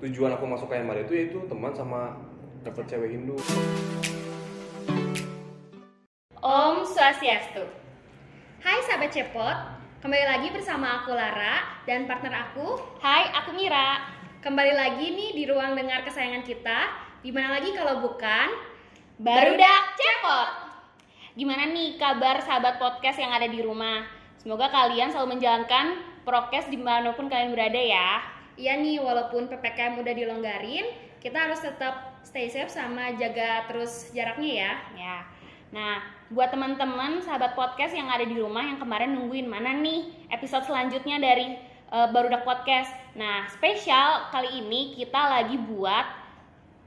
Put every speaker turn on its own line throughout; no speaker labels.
tujuan aku masuk ke MR itu yaitu teman sama dapet cewek Hindu
Om Swastiastu. Hai sahabat Cepot, kembali lagi bersama aku Lara dan partner aku.
Hai, aku Mira.
Kembali lagi nih di ruang dengar kesayangan kita. Di mana lagi kalau bukan
Barudak Cepot. Gimana nih kabar sahabat podcast yang ada di rumah? Semoga kalian selalu menjalankan prokes di mana pun kalian berada ya.
Iya nih, walaupun PPKM udah dilonggarin, kita harus tetap stay safe sama jaga terus jaraknya ya.
Ya. Nah, buat teman-teman sahabat podcast yang ada di rumah yang kemarin nungguin mana nih episode selanjutnya dari uh, Barudak Podcast. Nah, spesial kali ini kita lagi buat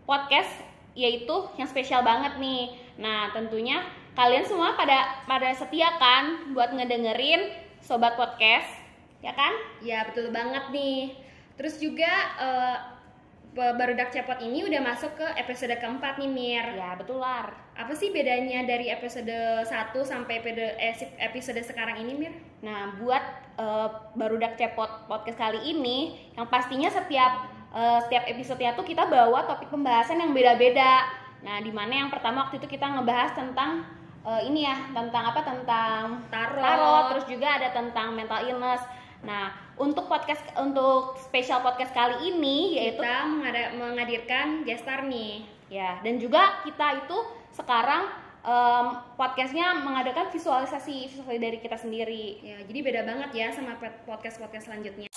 podcast yaitu yang spesial banget nih. Nah, tentunya kalian semua pada pada setia kan buat ngedengerin sobat podcast, ya kan?
Ya betul banget nih. Terus juga eh, Barudak Cepot ini udah masuk ke episode keempat nih Mir.
Ya, betular.
Apa sih bedanya dari episode 1 sampai episode, eh, episode sekarang ini Mir?
Nah, buat uh, Barudak Cepot podcast kali ini, yang pastinya setiap uh, setiap episodenya tuh kita bawa topik pembahasan yang beda-beda. Nah, di mana yang pertama waktu itu kita ngebahas tentang uh, ini ya, tentang apa? Tentang
Tarot.
tarot, terus juga ada tentang mental illness. Nah, untuk podcast untuk spesial podcast kali ini yaitu
Kita mengada- menghadirkan gestar nih.
ya, dan juga kita itu sekarang em, podcastnya mengadakan visualisasi visualisasi dari kita sendiri.
Ya, jadi beda banget ya sama pod- podcast-podcast selanjutnya.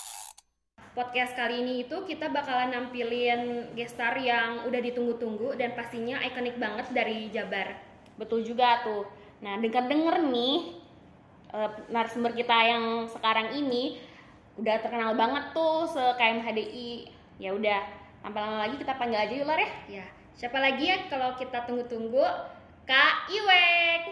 Podcast kali ini itu kita bakalan nampilin gestar yang udah ditunggu-tunggu dan pastinya ikonik banget dari Jabar.
Betul juga tuh. Nah, denger-denger nih eh, narasumber kita yang sekarang ini udah terkenal banget tuh se KMHDI. Ya udah, tanpa lama lagi kita panggil aja yuk Lar ya.
Ya, siapa lagi ya kalau kita tunggu-tunggu? Kak Iwek.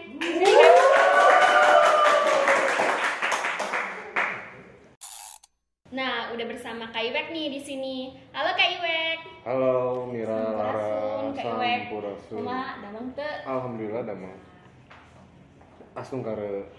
Nah, udah bersama Kak Iwek nih di sini. Halo Kak Iwek.
halo Mira Lara
Sampurasun, Kak Iwek. Cuma damang teu.
Alhamdulillah damang Asung kare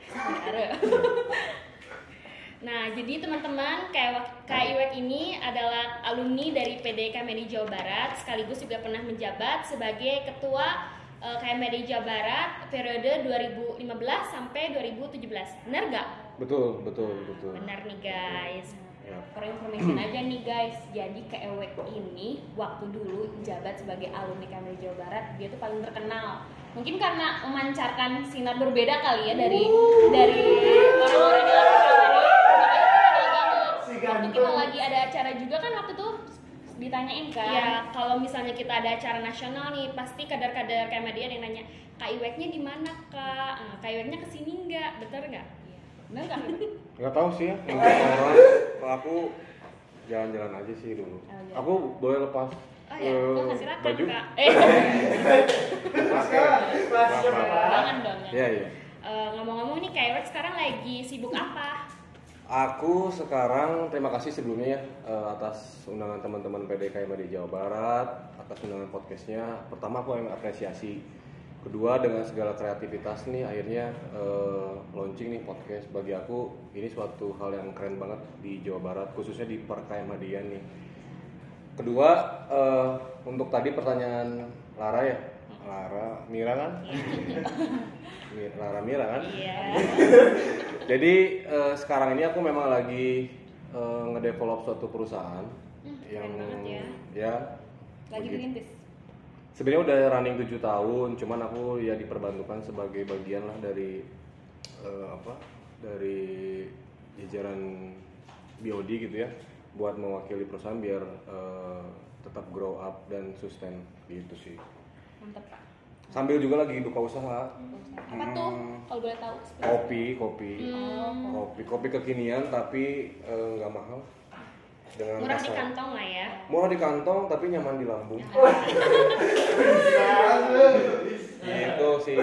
Nah, jadi teman-teman, Kak Kak Iwek ini adalah alumni dari PDK Medi Jawa Barat, sekaligus juga pernah menjabat sebagai ketua eh, KMD Jawa Barat periode 2015 sampai 2017. Benar nggak?
Betul, betul, betul
Benar nih guys.
ya.
For information aja nih guys, jadi KEWek ini waktu dulu jabat sebagai alumni KMD Jawa Barat, dia tuh paling terkenal. Mungkin karena memancarkan sinar berbeda kali ya dari dari orang-orang di luar KMD. Banget. Waktu kita lagi ada acara juga kan waktu itu ditanyain kan.
Ya, kalau misalnya kita ada acara nasional nih, pasti kadar-kadar KMD ada yang nanya, Kak Iweknya di mana kak? Ah, Kak Iweknya ke sini nggak? Bener nggak?
Bener nggak?
Nggak tahu sih ya orang kalau aku jalan-jalan aja sih dulu
Jalan-jalan.
aku boleh lepas
Oh ya,
eh,
silakan
baju
kak.
Eh,
maaf.
jangan dong. ya.
Iya, iya
Eh, ngomong-ngomong nih Kak Iwek sekarang lagi sibuk apa?
Aku sekarang terima kasih sebelumnya ya eh, atas undangan teman-teman PDK di Jawa Barat, atas undangan podcastnya. Pertama aku yang apresiasi. Kedua dengan segala kreativitas nih akhirnya eh, launching nih podcast bagi aku ini suatu hal yang keren banget di Jawa Barat khususnya di Perkayamadian nih. Kedua eh, untuk tadi pertanyaan Lara ya, Lara Mira kan? Lara Mira kan?
Iya.
Jadi eh, sekarang ini aku memang lagi eh, ngedevelop suatu perusahaan yang
keren banget ya.
ya
Lagi dirintis.
Sebenarnya udah running 7 tahun, cuman aku ya diperbantukan sebagai bagian lah dari eh, apa? Dari jajaran BOD gitu ya, buat mewakili perusahaan biar eh, tetap grow up dan sustain gitu sih.
Mantep Pak.
Sambil juga lagi buka usaha
Apa tuh? Kalau boleh tahu.
kopi, kopi,
Hmm.
kopi, kopi kekinian tapi eh, nggak mahal. Dengan
Murah di
rasa-
kantong lah ya.
Murah di kantong tapi nyaman di lambung. gitu sih.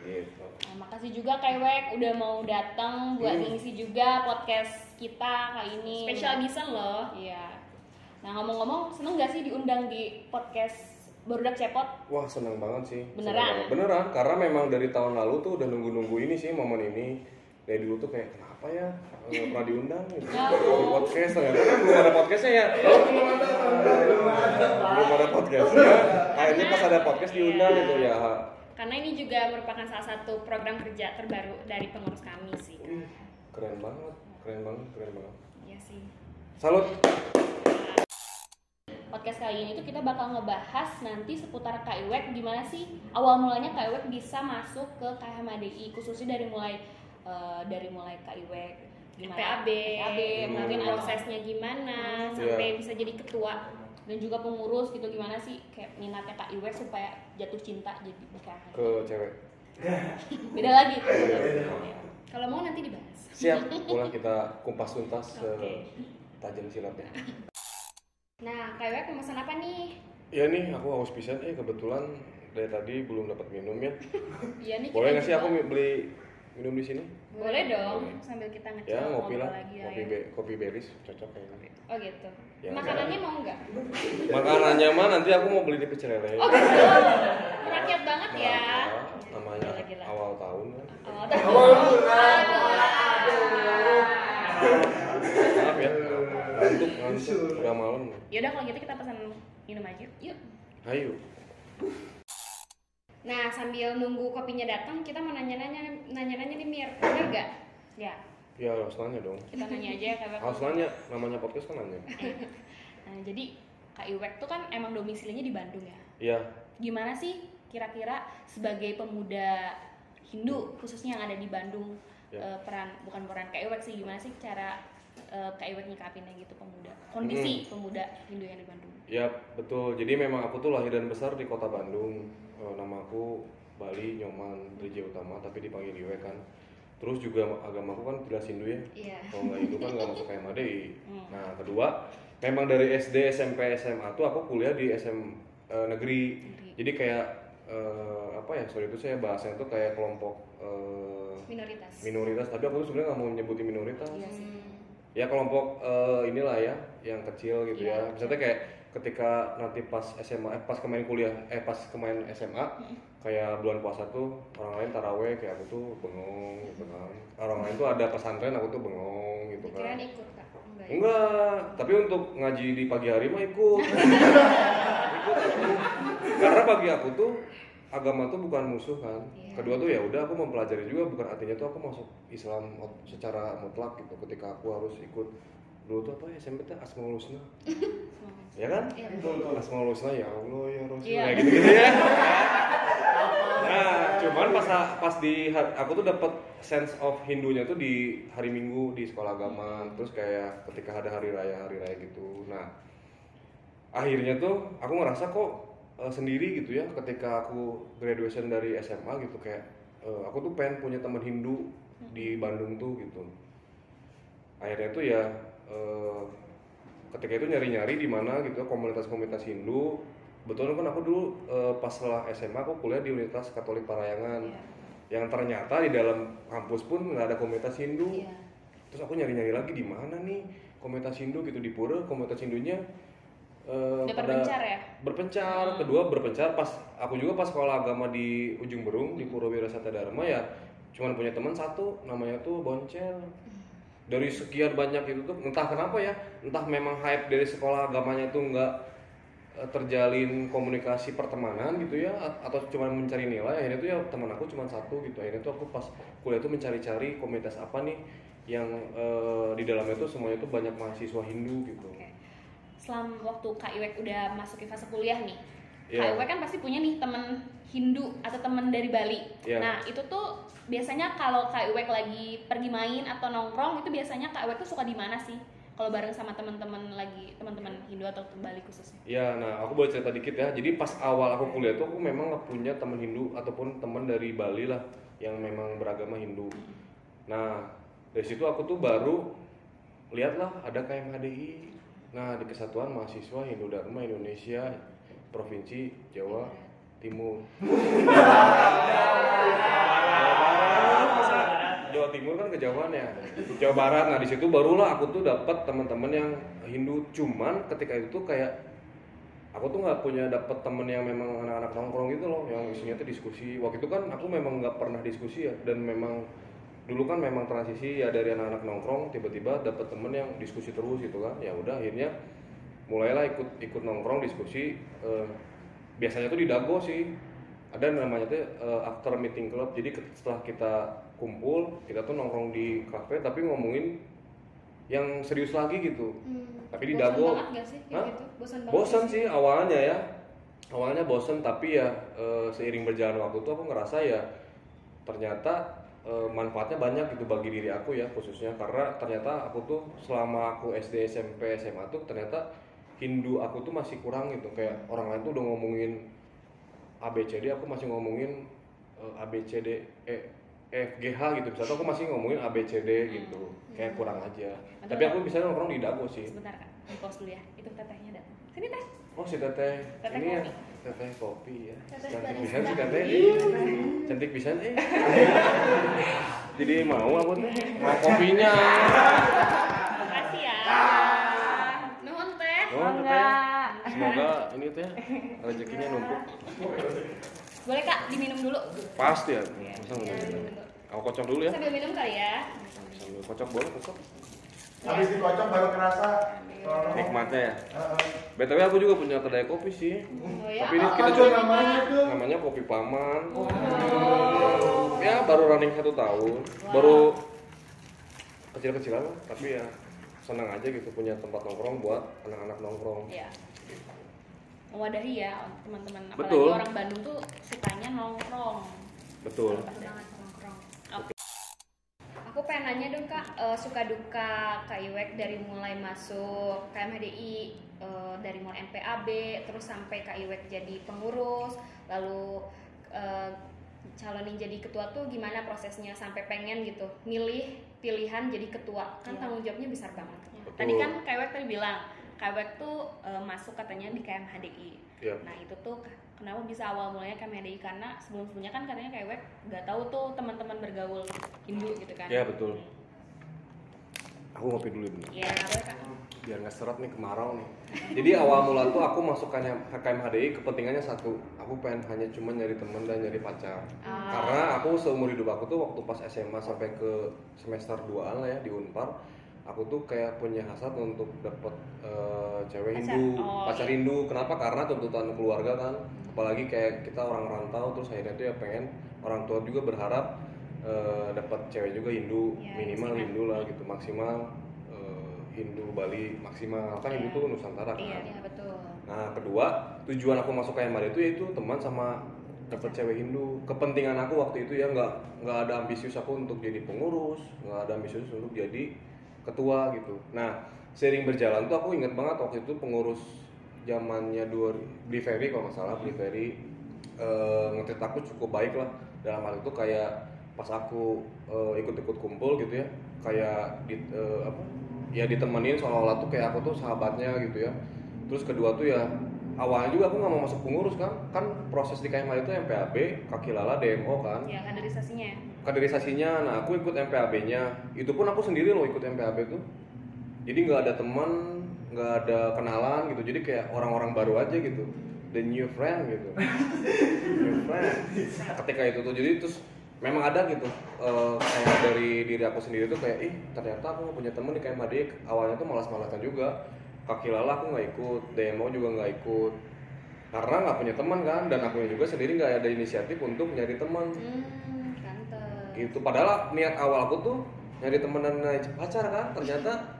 Gitu.
Nah, makasih juga Kewek udah mau datang buat
Hmm.
ngisi juga podcast kita kali ini.
Special bisa loh.
Iya. Nah ngomong-ngomong, seneng gak sih diundang di podcast Barudak Cepot?
Wah seneng banget sih.
Beneran?
Banget. Beneran, karena memang dari tahun lalu tuh udah nunggu-nunggu ini sih momen ini. Dari dulu tuh kayak kenapa ya nggak pernah diundang gitu.
Ya.
di podcast ternyata kan belum ada podcastnya ya. belum ada podcastnya akhirnya pas ada podcast diundang gitu ya
Karena ini juga merupakan salah satu program kerja terbaru dari pengurus kami sih.
Keren banget keren banget keren banget
Iya sih.
salut
podcast kali ini tuh kita bakal ngebahas nanti seputar KIWEK gimana sih awal mulanya KIWEK bisa masuk ke KHMADI khususnya dari mulai eh, dari mulai KIWEK gimana
PAB,
PAB
Hmm.
mungkin ada
prosesnya gimana
Iya.
sampai bisa jadi ketua.
dan juga pengurus gitu gimana sih kayak minatnya KIWEK supaya jatuh cinta jadi di KHMADI
ke cewek
beda lagi
Kalau mau nanti dibahas.
siap pulang kita kumpas tuntas
Oke.
tajam silatnya
Nah, KWK pemesan apa nih?
ya nih aku haus pisan eh kebetulan dari tadi belum dapat minum ya
Iya nih.
boleh nggak sih aku beli minum di sini
Boleh dong, sambil kita ngecek
ya ngopi lah
lagi ya.
kopi
ya.
be- kopi beris cocok kayaknya
Oh gitu.
Ya,
Makanannya mau nggak?
makanannya mah nanti aku mau beli di pecel lele
Oh gitu. Rakyat banget ya.
Nah, namanya
Gila, gila.
awal tahun kan
Oh, tahu.
maaf ngantuk udah malam
Yaudah kalau gitu kita pesan minum aja. Yuk.
ayo
Nah, sambil nunggu kopinya datang, kita mau nanya-nanya nanya-nanya nih Mir. Bener gak? Ya,
ya harus nanya dong
kita nanya aja ya KWK.
harus nanya namanya podcast kan nanya
nah jadi KIWEK tuh kan emang domisilinya di Bandung ya
iya
gimana sih kira-kira sebagai pemuda Hindu khususnya yang ada di Bandung
Ya.
eh, peran bukan peran KIWEK sih gimana sih cara eh, KIWEK nyikapinnya gitu pemuda. Kondisi pemuda Hindu yang di Bandung.
Ya betul. Jadi memang aku tuh lahir dan besar di kota Bandung. Eh, nama aku Bali Nyoman Trijaya Utama tapi dipanggil Iwe kan. Terus juga agamaku kan jelas Hindu ya.
Iya.
kalau nggak Hindu kan nggak masuk KMADI
Hmm.
nah kedua memang dari SD SMP SMA tuh aku kuliah di SM eh, negeri.
Negeri.
jadi kayak eh, apa ya sorry itu saya bahasnya tuh kayak kelompok eh,
Minoritas.
minoritas. Tapi aku tuh sebenarnya nggak mau menyebutin minoritas.
Iya sih.
Hmm.
Ya kelompok eh, inilah ya yang kecil gitu
Iya,
ya misalnya kayak ketika nanti pas SMA eh, pas kemarin kuliah eh pas kemarin SMA kayak bulan puasa tuh orang lain taraweh kayak aku tuh bengong gitu kan. Orang lain tuh ada pesantren aku tuh bengong gitu kan.
Ikut kak? Enggak
enggak tapi untuk ngaji di pagi hari mah ikut. Ikut aku. karena bagi aku tuh agama tuh bukan musuh kan?
Iya.
kedua tuh ya udah aku mempelajari juga bukan artinya tuh aku masuk Islam secara mutlak gitu ketika aku harus ikut. Dulu tuh apa ya SMP tuh Asmaul Husna. Ya kan?
Iya,
Asmaul Husna ya Allah ya Rasul.
Iya.
kayak gitu gitu ya. Nah cuman pas pas di aku tuh dapat sense of Hindunya tuh di hari Minggu di sekolah agama. Terus kayak ketika ada hari raya hari raya gitu. Nah akhirnya tuh aku ngerasa kok eh, sendiri gitu ya ketika aku graduation dari SMA gitu kayak eh, aku tuh pengen punya teman Hindu di Bandung tuh gitu. Akhirnya tuh ya eh, ketika itu nyari-nyari di mana gitu komunitas-komunitas Hindu. Betul kan aku dulu eh, pas setelah SMA aku kuliah di Universitas Katolik Parayangan.
Iya.
yang ternyata di dalam kampus pun nggak ada komunitas Hindu.
Iya.
terus aku nyari-nyari lagi di mana nih komunitas Hindu gitu di Pura komunitas Hindunya
udah
pada-
berpencar ya?
berpencar kedua berpencar. Pas aku juga pas sekolah agama di ujung berung di Purwira Sata Dharma ya cuman punya teman satu namanya tuh Boncel. Dari sekian banyak itu tuh entah kenapa ya entah memang hype dari sekolah agamanya tuh nggak eh, terjalin komunikasi pertemanan gitu ya atau cuma mencari nilai akhirnya tuh ya teman aku cuma satu gitu. Akhirnya tuh aku pas kuliah tuh mencari-cari komunitas apa nih yang eh, di dalamnya tuh semuanya tuh banyak mahasiswa Hindu gitu.
Oke. Selama waktu Kak Iwek udah masuk ke fase kuliah nih,
Iya.
Kak Iwek kan pasti punya nih temen Hindu atau temen dari Bali.
Iya.
Nah itu tuh biasanya kalau Kak Iwek lagi pergi main atau nongkrong itu biasanya Kak Iwek tuh suka di mana sih? Kalau bareng sama teman-teman lagi teman-teman Hindu atau Bali khususnya.
Ya, nah aku boleh cerita dikit ya. Jadi pas awal aku kuliah tuh aku memang nggak punya teman Hindu ataupun teman dari Bali lah yang memang beragama Hindu. Nah dari situ aku tuh baru lihatlah ada KMHDI. Nah di Kesatuan Mahasiswa Hindu Dharma Indonesia Provinsi Jawa Timur. Jawa Timur kan kejauhan ya. Jawa Barat. Nah di situ barulah aku tuh dapat teman-teman yang Hindu. Cuman ketika itu tuh kayak aku tuh nggak punya dapat temen yang memang anak-anak nongkrong gitu loh yang isinya tuh diskusi waktu itu kan aku memang nggak pernah diskusi ya dan memang dulu kan memang transisi ya dari anak-anak nongkrong tiba-tiba dapat temen yang diskusi terus gitu kan ya udah akhirnya mulailah ikut ikut nongkrong diskusi eh, biasanya tuh di dago sih ada namanya tuh eh, after meeting club jadi setelah kita kumpul kita tuh nongkrong di kafe tapi ngomongin yang serius lagi gitu
Hmm.
Tapi di
bosan
Dago-
banget gak sih kayak
Hah?
gitu? Bosan banget.
bosan sih awalnya ya awalnya bosan tapi ya eh, seiring berjalan waktu tuh aku ngerasa ya ternyata eh, manfaatnya banyak gitu bagi diri aku ya khususnya karena ternyata aku tuh selama aku SD SMP SMA tuh ternyata Hindu aku tuh masih kurang gitu kayak orang lain tuh udah ngomongin ABCD aku masih ngomongin eh, ABCD E F G H gitu misalnya aku masih ngomongin ABCD gitu kayak kurang aja tapi aku bisa nongkrong di dago sih
Sebentar kak, di pause dulu ya. Itu tetehnya datang. Sini teh.
Oh si teteh,
Teteh
ini ya
kopi.
teteh kopi ya.
Teteh
Cantik pisan si teteh. Cantik pisan eh. Jadi mau apa teh? Mau kopinya.
Makasih ya.
Nuhun teh.
Semoga ini teh rezekinya numpuk.
Boleh kak diminum dulu.
Pasti ya. Masa
Ya,
minum. Aku kocok dulu ya.
Sambil minum kali ya.
Sambil kocok boleh kocok.
Habis dikocok baru kerasa.
Nikmatnya ya.
Heeh.
BTW aku juga punya kedai kopi sih.
Oh ya.
Tapi ini kita
tuh namanya tuh?
namanya kopi paman.
Oh.
Ya baru running satu tahun. Baru kecil-kecilan lah. Tapi ya senang aja gitu punya tempat nongkrong buat anak-anak nongkrong.
Iya. Mewadahi ya teman-teman. Apalagi
Betul.
orang Bandung tuh sukanya nongkrong.
Betul.
Banget nongkrong.
Oke.
Aku pengen eh, suka duka Kak Iwek dari mulai masuk KMHDI, eh, dari mulai MPAB, terus sampai Kak Iwek jadi pengurus, lalu eh, calonin jadi ketua tuh gimana prosesnya sampai pengen gitu, milih pilihan jadi ketua, kan
Iya.
tanggung jawabnya besar banget.
Betul.
Tadi kan Kaiwek tadi bilang, Kaiwek tuh eh, masuk katanya di KMHDI.
Iya.
Nah itu tuh kenapa bisa awal mulanya KMHDI karena sebelum sebelumnya kan katanya Kaiwek nggak tahu tuh teman-teman bergaul Hindu gitu kan?
Ya betul. Aku ngopi dulu dulu.
Iya, boleh kak.
Biar nggak seret nih kemarau nih. Jadi awal mula tuh aku masuk HKM HDI kepentingannya satu. Aku pengen hanya cuma nyari teman dan nyari pacar.
Ah.
Karena aku seumur hidup aku tuh waktu pas SMA sampai ke semester 2 lah ya di Unpar, aku tuh kayak punya hasrat untuk dapet eh, cewek
Pacar.
Hindu,
Oh,
pacar
iya.
Hindu. Kenapa? Karena tuntutan keluarga kan. Apalagi kayak kita orang rantau terus akhirnya tuh ya pengen orang tua juga berharap eh, dapat cewek juga Hindu,
Ya,
minimal
maksimal.
Hindu lah gitu, maksimal eh, Hindu Bali maksimal. Kan Hindu
Iya.
tuh Nusantara kan.
Iya,
Iya betul.
Nah, kedua, tujuan aku masuk KMR itu yaitu teman sama dapet cewek Hindu. Kepentingan aku waktu itu ya nggak nggak ada ambisius aku untuk jadi pengurus, nggak ada ambisius untuk jadi ketua gitu. Nah, sering berjalan tuh aku inget banget waktu itu pengurus zamannya dua Bli Ferry kalau nggak salah Bli Ferry eh, ngetrit aku cukup baik lah dalam hal itu kayak pas aku eh, ikut-ikut kumpul gitu ya kayak di, eh, apa ya ditemenin seolah-olah tuh kayak aku tuh sahabatnya gitu ya. Terus kedua tuh ya awalnya juga aku nggak mau masuk pengurus kan. Kan proses di KMA itu MPAB kaki lala DMO kan.
Ya kaderisasinya ya.
kaderisasinya nah aku ikut MPAB-nya itu pun aku sendiri loh ikut MPAB tuh. Jadi nggak ada teman nggak ada kenalan gitu. Jadi kayak orang-orang baru aja gitu. The new friend gitu. New friend. Ketika itu tuh jadi terus memang ada gitu eh, kayak dari diri aku sendiri tuh kayak ih ternyata aku punya temen di KMAD awalnya tuh malas-malasan juga. Kaki lala aku nggak ikut demo juga nggak ikut. Karena nggak punya teman kan dan aku juga sendiri nggak ada inisiatif untuk nyari teman
Hmm,
gitu padahal niat awal aku tuh nyari temen dan nyari pacar kan ternyata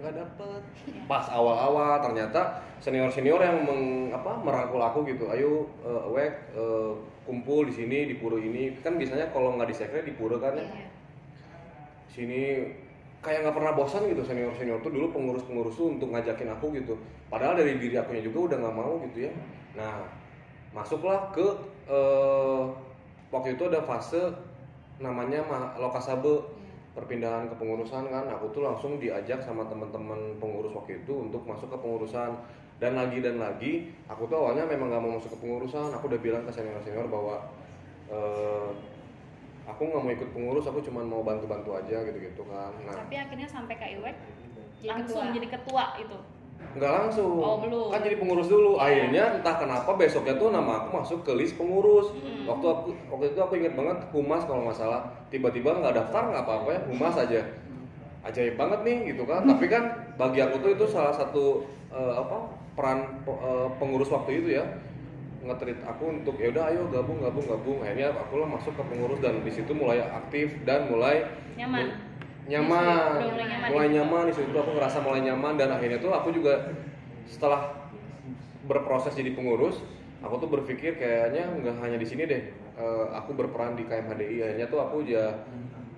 nggak dapet. Pas awal-awal ternyata senior senior yang meng, apa merangkul aku gitu. Ayo eh, wek eh, kumpul di sini di pura ini. Kan biasanya kalau nggak di sekre di pura kan ya.
Iya.
sini kayak nggak pernah bosan gitu senior senior tuh. Dulu pengurus pengurus tuh untuk ngajakin aku gitu. Padahal dari diri akunya juga udah nggak mau gitu ya. Nah masuklah ke eh, waktu itu ada fase namanya ma- lokasabe perpindahan kepengurusan kan aku tuh langsung diajak sama teman-teman pengurus waktu itu untuk masuk ke pengurusan dan lagi dan lagi aku tuh awalnya memang nggak mau masuk ke pengurusan aku udah bilang ke senior senior bahwa eh, aku nggak mau ikut pengurus aku cuma mau bantu-bantu aja gitu-gitu kan nah
Tapi akhirnya sampai Kak Iwek
Jadi
langsung
ketua.
jadi ketua itu.
Nggak langsung.
Oh, belum.
kan jadi pengurus dulu. Akhirnya entah kenapa besoknya tuh nama aku masuk ke list pengurus.
Hmm.
waktu aku waktu itu aku inget banget humas kalau nggak salah. Tiba-tiba nggak daftar nggak apa-apa ya. Humas aja. Ajaib banget nih gitu kan. Tapi kan bagi aku tuh itu salah satu eh, apa peran pe- eh, pengurus waktu itu ya. Ngetrit aku untuk ya udah ayo gabung gabung gabung. Akhirnya aku lah masuk ke pengurus dan di situ mulai aktif dan mulai
Nyaman.
Nyaman.
Udah mulai nyaman
mulai
di situ.
nyaman di situ aku ngerasa mulai nyaman dan akhirnya tuh aku juga setelah berproses jadi pengurus aku tuh berpikir kayaknya nggak hanya di sini deh eh, aku berperan di KMHDI akhirnya tuh aku ya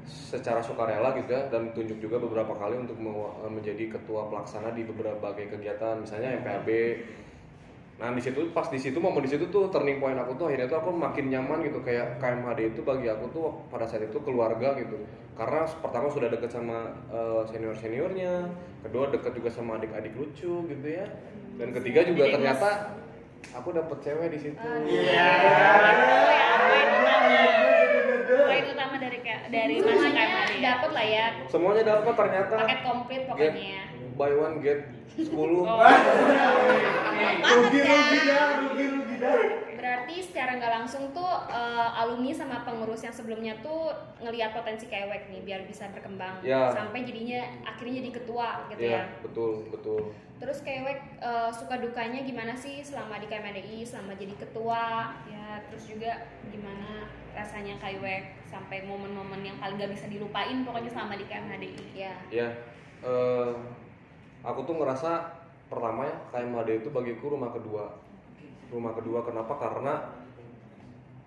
secara sukarela gitu ya dan tunjuk juga beberapa kali untuk me- menjadi ketua pelaksana di beberapa kegiatan misalnya MPAB Nah di situ pas di situ momen di situ tuh turning point aku tuh akhirnya tuh aku makin nyaman gitu. Kayak KMHD itu bagi aku tuh pada saat itu keluarga gitu. Karena pertama sudah deket sama senior seniornya, kedua deket juga sama adik-adik lucu gitu ya, dan ketiga juga
Jadi
ternyata aku dapet cewek di situ.
Iya.
Poin utama. Poin utama dari dari masuk
semuanya
KMHD.
dapet lah ya
Semuanya dapat ternyata.
paket komplit
Get
pokoknya
buy one get 10
Oh.
Rugi rugi dah, rugi rugi dah.
Berarti secara nggak langsung tuh eh, alumni sama pengurus yang sebelumnya tuh ngelihat potensi kewek nih biar bisa berkembang
Ya.
sampai jadinya akhirnya jadi ketua gitu
Iya,
ya
betul, betul.
terus kewek eh, suka dukanya gimana sih selama di KMDI selama jadi ketua ya terus juga gimana
rasanya kaiwek sampai momen-momen yang paling gak bisa dilupain pokoknya selama di KMHDI.
ya
Ya, eh, aku tuh ngerasa pertama ya KMHD itu bagiku rumah kedua. Rumah kedua kenapa? Karena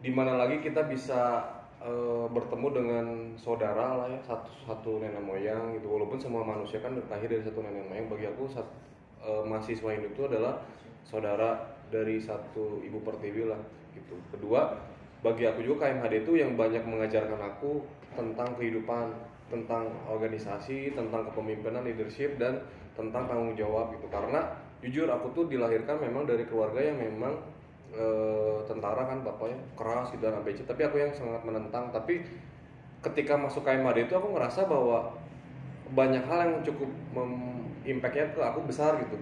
di mana lagi kita bisa eh, bertemu dengan saudara lah ya satu satu nenek moyang gitu. Walaupun semua manusia kan lahir dari satu nenek moyang. Bagi aku sat, eh, mahasiswa Hindu itu adalah saudara dari satu ibu pertiwi lah gitu. Kedua, bagi aku juga KMHD itu yang banyak mengajarkan aku tentang kehidupan, tentang organisasi, tentang kepemimpinan, leadership dan tentang tanggung jawab gitu. Karena jujur aku tuh dilahirkan memang dari keluarga yang memang eh, tentara kan bapaknya keras gitu dan ABC, tapi aku yang sangat menentang. Tapi ketika masuk KMHD itu aku ngerasa bahwa banyak hal yang cukup impactnya ke aku besar gitu.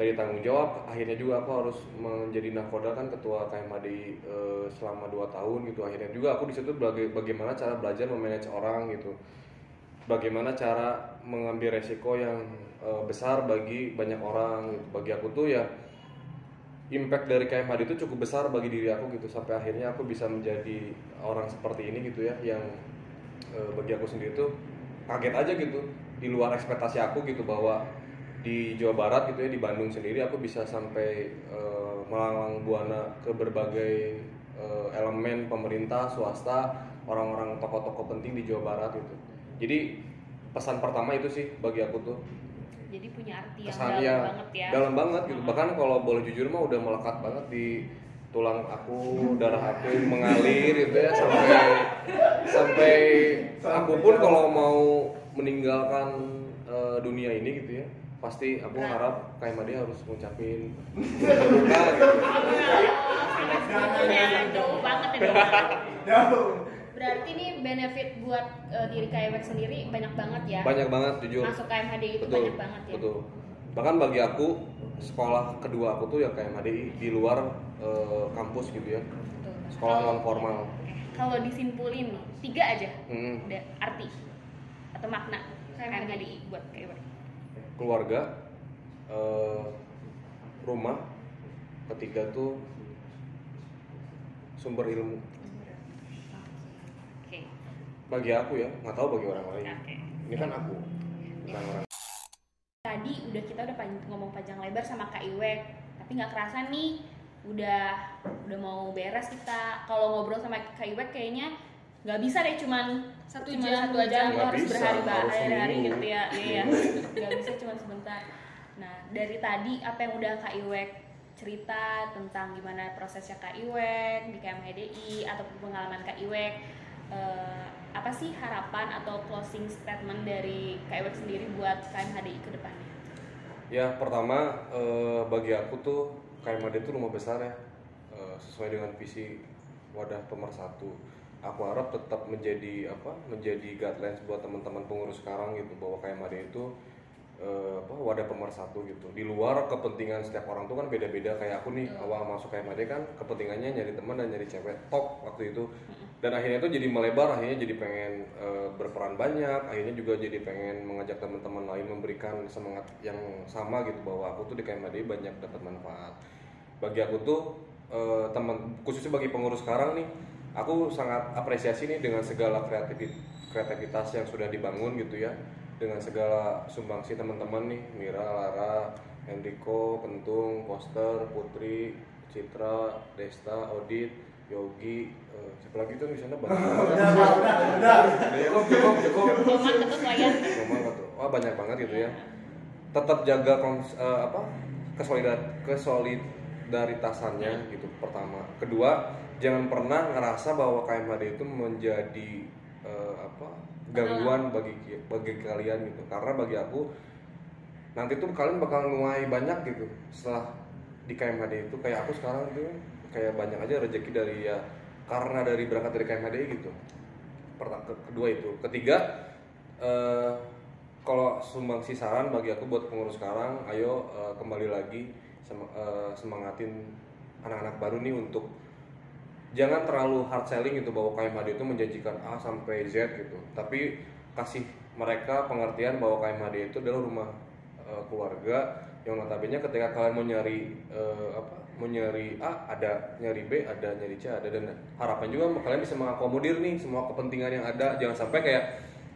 Dari tanggung jawab akhirnya juga aku harus menjadi nakoda kan ketua KMHD eh, selama 2 tahun gitu. Akhirnya juga aku di situ baga- bagaimana cara belajar memanage orang gitu. Bagaimana cara mengambil resiko yang eh, besar bagi banyak orang gitu. bagi aku tuh ya impact dari KMHD itu cukup besar bagi diri aku gitu sampai akhirnya aku bisa menjadi orang seperti ini gitu ya yang eh, bagi aku sendiri tuh kaget aja gitu di luar ekspektasi aku gitu bahwa di Jawa Barat gitu ya di Bandung sendiri aku bisa sampai eh, melalang buana ke berbagai eh, elemen pemerintah swasta orang-orang tokoh-tokoh penting di Jawa Barat gitu jadi pesan pertama itu sih bagi aku tuh
Jadi punya arti yang
kesan
dalam
ya
banget ya.
dalam banget gitu bahkan kalau boleh jujur mah udah melekat banget di tulang aku darah aku mengalir gitu ya sampai sampai aku pun kalau mau meninggalkan eh, dunia ini gitu ya pasti aku harap KMAD harus ngucapin duka gitu
jauh banget ya.
Berarti nih benefit buat eh, diri KWX sendiri banyak banget ya
banyak banget jujur
masuk KMHD itu
betul
banyak banget ya
betul bahkan bagi aku sekolah kedua aku tuh ya KMHDI di luar eh, kampus gitu ya
Betul.
sekolah
Kalau-
non formal
Kalau disimpulin nih, tiga aja
Hmm.
udah arti atau makna KMHDI buat kaiwek.
keluarga eh, rumah ketiga tuh sumber ilmu. Bagi aku ya nggak tahu bagi orang lain
Oke.
ini kan aku bukan orang
Tadi udah kita udah pan- ngomong panjang lebar sama Kak Iwek, tapi nggak kerasa nih udah udah mau beres kita. Kalau ngobrol sama Kak Iwek kayaknya nggak bisa deh cuman
Satu
cuman
jam,
satu
dua
jam
jam.
harus
bisa,
berhari
harus
hari gitu ya iya nggak bisa cuma sebentar nah dari tadi apa yang udah Kak Iwek cerita tentang gimana prosesnya Kak Iwek di KMHDI ataupun pengalaman Kak Iwek eh, apa sih harapan atau closing statement dari Kak Iwek sendiri buat KMHDI ke depannya?
Ya pertama eh, bagi aku tuh KMAD itu rumah besar ya. Eh, sesuai dengan visi wadah pemersatu. Aku harap tetap menjadi apa menjadi guidelines buat teman-teman pengurus sekarang gitu bahwa KMAD itu eh, apa wadah pemersatu gitu. Di luar kepentingan setiap orang tuh kan beda-beda. Kayak aku nih awal masuk KMAD kan kepentingannya nyari teman dan nyari cewek. Top waktu itu dan akhirnya itu jadi melebar akhirnya jadi pengen eh, berperan banyak akhirnya juga jadi pengen mengajak teman-teman lain memberikan semangat yang sama gitu bahwa aku tuh di KMHDI banyak dapat manfaat. Bagi aku tuh eh, teman khususnya bagi pengurus sekarang nih aku sangat apresiasi nih dengan segala kreativitas yang sudah dibangun gitu ya. Dengan segala sumbangsi teman-teman nih Mira, Lara, Enrico, Kentung, Poster, Putri, Citra, Desta, Odit, Yogi, eh, siapa lagi tuh di sana banyak.
Udah, udah, udah.
Udah, cukup, cukup, cukup.
Roman
gitu. Wah banyak banget gitu ya. Tetap jaga kons- eh, apa kesolidar kesolidaritasannya gitu pertama. Kedua, jangan pernah ngerasa bahwa KMHD itu menjadi eh, apa gangguan bagi bagi kalian gitu. Karena bagi aku nanti tuh kalian bakal nuai banyak gitu setelah di KMHD itu kayak aku sekarang tuh kayak banyak aja rezeki dari ya karena dari berangkat dari KMHD gitu. Pertama, kedua itu. Ketiga eh, kalau sumbangsi saran bagi aku buat pengurus sekarang ayo eh, kembali lagi sem- eh, semangatin anak-anak baru nih untuk jangan terlalu hard selling gitu bahwa KMHD itu menjanjikan A sampai Z gitu. Tapi kasih mereka pengertian bahwa KMHD itu adalah rumah eh, keluarga yang notabene ketika kalian mau nyari eh, apa mau nyari A ada nyari B ada nyari C ada dan harapan juga kalian bisa mengakomodir nih semua kepentingan yang ada. Jangan sampai kayak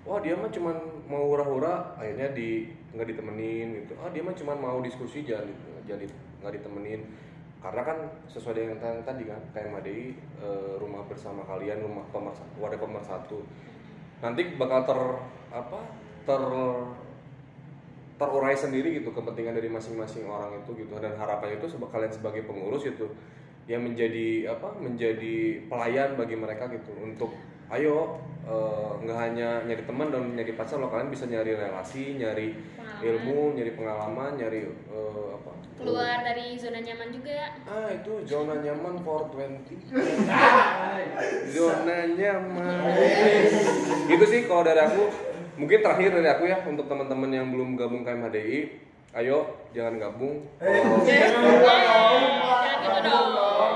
wah dia mah cuman mau hura-hura akhirnya di nggak ditemenin gitu. Ah dia mah cuman mau diskusi jangan di- jangan di- nggak ditemenin. Karena kan sesuai dengan yang tadi kan kayak eh, rumah bersama kalian rumah pemersatu wadah pemersatu. Nanti bakal ter apa ter terurai sendiri gitu kepentingan dari masing-masing orang itu gitu. Dan harapan itu seba- kalian sebagai pengurus itu yang menjadi apa menjadi pelayan bagi mereka gitu. Untuk ayo eh, nggak hanya nyari teman dan nyari pacar lo kalian bisa nyari relasi nyari
Pengalaman.
ilmu nyari pengalaman nyari eh, apa
keluar dari zona nyaman juga
ah itu zona nyaman for 20 zona nyaman. Gitu sih kalau dari aku mungkin terakhir dari aku ya untuk teman-teman yang belum gabung KMHDI ayo jangan gabung
Eh, jangan.
Jangan gitu.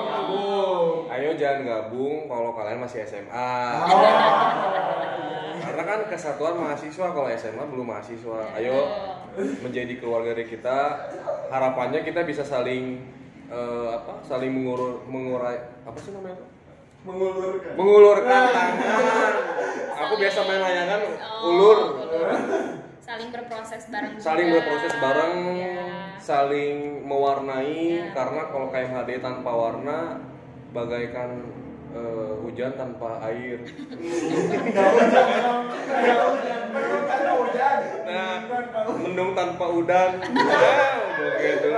Gabung.
ayo jangan gabung kalau kalian masih SMA karena kan kesatuan mahasiswa kalau SMA belum mahasiswa ayo menjadi keluarga dari kita harapannya kita bisa saling eh, apa saling mengur mengurai apa sih namanya itu?
Mengulurkan.
mengulurkan tangan aku biasa main layangan
Oh,
ulur
saling berproses bareng
saling
juga.
berproses bareng
ya.
saling mewarnai
Ya.
karena kalau KMHD tanpa warna bagaikan eh, hujan tanpa air. Nah, mendung tanpa udan nah, begitu.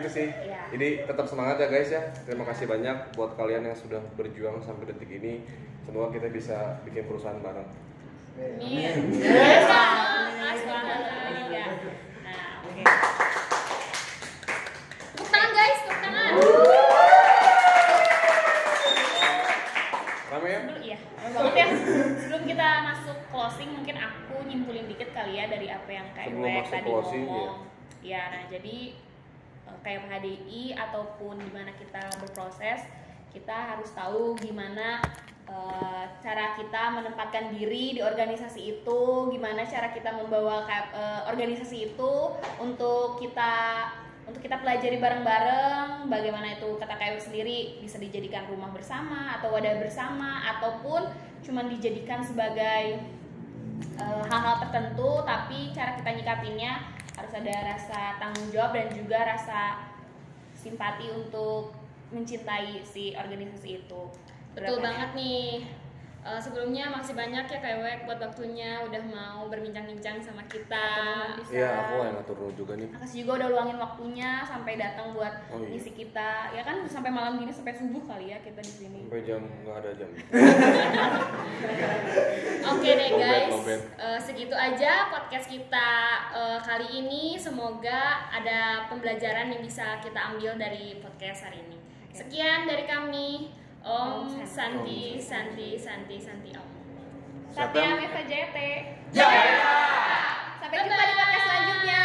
Gitu sih.
Ya.
jadi tetap semangat ya guys ya. Terima kasih banyak buat kalian yang sudah berjuang sampai detik ini. Semoga kita bisa bikin perusahaan bareng.
Amin. Yes, Mas banget. Ya. Nah, oke. Tepuk tangan guys, tepuk tangan.
rame ya
Dulu iya, rame banget ya. Sebelum kita masuk closing, mungkin aku nyimpulin dikit kali ya dari apa yang kayak
Sebelum
Wek
masuk
tadi
closing,
ngomong. Ya, nah jadi eh, kayak HDI ataupun di mana kita berproses, kita harus tahu gimana eh, cara kita menempatkan diri di organisasi itu, gimana cara kita membawa eh, organisasi itu untuk kita untuk kita pelajari bareng-bareng bagaimana itu kata kayu sendiri bisa dijadikan rumah bersama atau wadah bersama ataupun cuman dijadikan sebagai eh, hal-hal tertentu tapi cara kita nyikapinnya harus ada rasa tanggung jawab dan juga rasa simpati untuk mencintai si organisasi itu
Betul
Berapa
banget nih. Eh, sebelumnya makasih banyak ya Kak Wek buat waktunya udah mau berbincang-bincang sama kita.
Iya aku yang ngatur juga nih
Makasih juga udah luangin waktunya sampai datang buat
Oh, iya.
ngisi kita. Ya kan sampai malam gini sampai subuh kali ya kita di sini.
sampai jam nggak ada jam
Oke deh
Lobet,
guys. Eh, segitu aja podcast kita eh, kali ini. Semoga ada pembelajaran yang bisa kita ambil dari podcast hari ini. Sekian dari kami. Oh,
Om
Santi Santi Santi Santi Om.
Oh.
Satya
Meva JT.
Jaya.
Sampai jumpa di podcast selanjutnya.